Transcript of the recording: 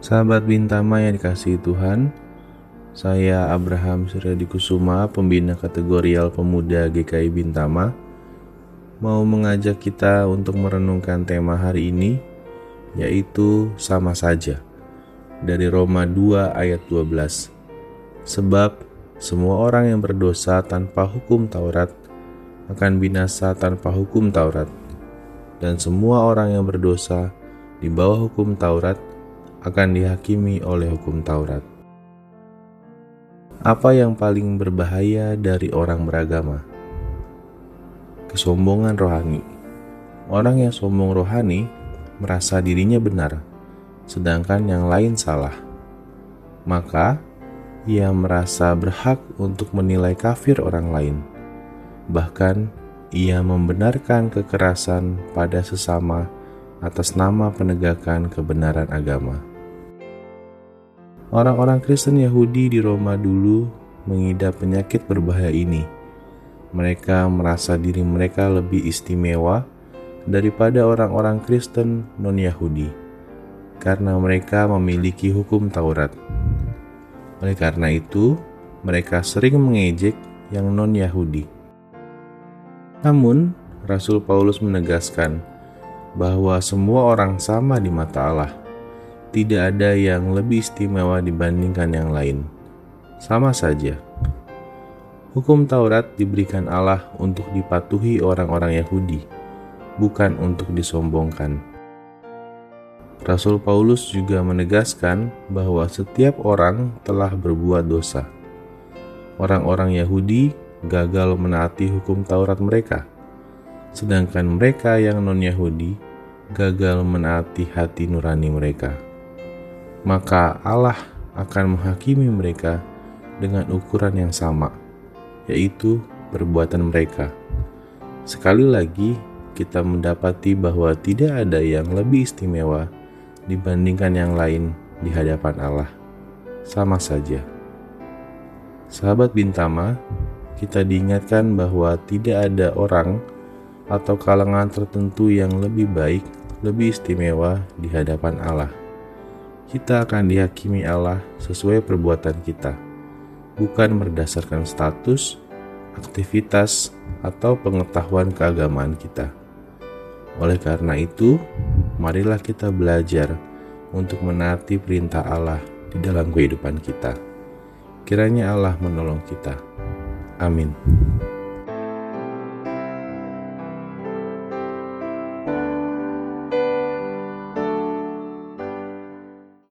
Sahabat Bintama yang dikasihi Tuhan, saya Abraham Suryadi Kusuma, pembina kategorial pemuda GKI Bintama, mau mengajak kita untuk merenungkan tema hari ini, yaitu sama saja, dari Roma 2 ayat 12. Sebab semua orang yang berdosa tanpa hukum Taurat akan binasa tanpa hukum Taurat, dan semua orang yang berdosa di bawah hukum Taurat akan dihakimi oleh hukum Taurat. Apa yang paling berbahaya dari orang beragama? Kesombongan rohani. Orang yang sombong rohani merasa dirinya benar, sedangkan yang lain salah. Maka ia merasa berhak untuk menilai kafir orang lain. Bahkan ia membenarkan kekerasan pada sesama atas nama penegakan kebenaran agama. Orang-orang Kristen Yahudi di Roma dulu mengidap penyakit berbahaya ini. Mereka merasa diri mereka lebih istimewa daripada orang-orang Kristen non-Yahudi karena mereka memiliki hukum Taurat. Oleh karena itu, mereka sering mengejek yang non-Yahudi. Namun, Rasul Paulus menegaskan bahwa semua orang sama di mata Allah tidak ada yang lebih istimewa dibandingkan yang lain. Sama saja. Hukum Taurat diberikan Allah untuk dipatuhi orang-orang Yahudi, bukan untuk disombongkan. Rasul Paulus juga menegaskan bahwa setiap orang telah berbuat dosa. Orang-orang Yahudi gagal menaati hukum Taurat mereka, sedangkan mereka yang non-Yahudi gagal menaati hati nurani mereka maka Allah akan menghakimi mereka dengan ukuran yang sama, yaitu perbuatan mereka. Sekali lagi, kita mendapati bahwa tidak ada yang lebih istimewa dibandingkan yang lain di hadapan Allah. Sama saja. Sahabat Bintama, kita diingatkan bahwa tidak ada orang atau kalangan tertentu yang lebih baik, lebih istimewa di hadapan Allah kita akan dihakimi Allah sesuai perbuatan kita, bukan berdasarkan status, aktivitas, atau pengetahuan keagamaan kita. Oleh karena itu, marilah kita belajar untuk menaati perintah Allah di dalam kehidupan kita. Kiranya Allah menolong kita. Amin.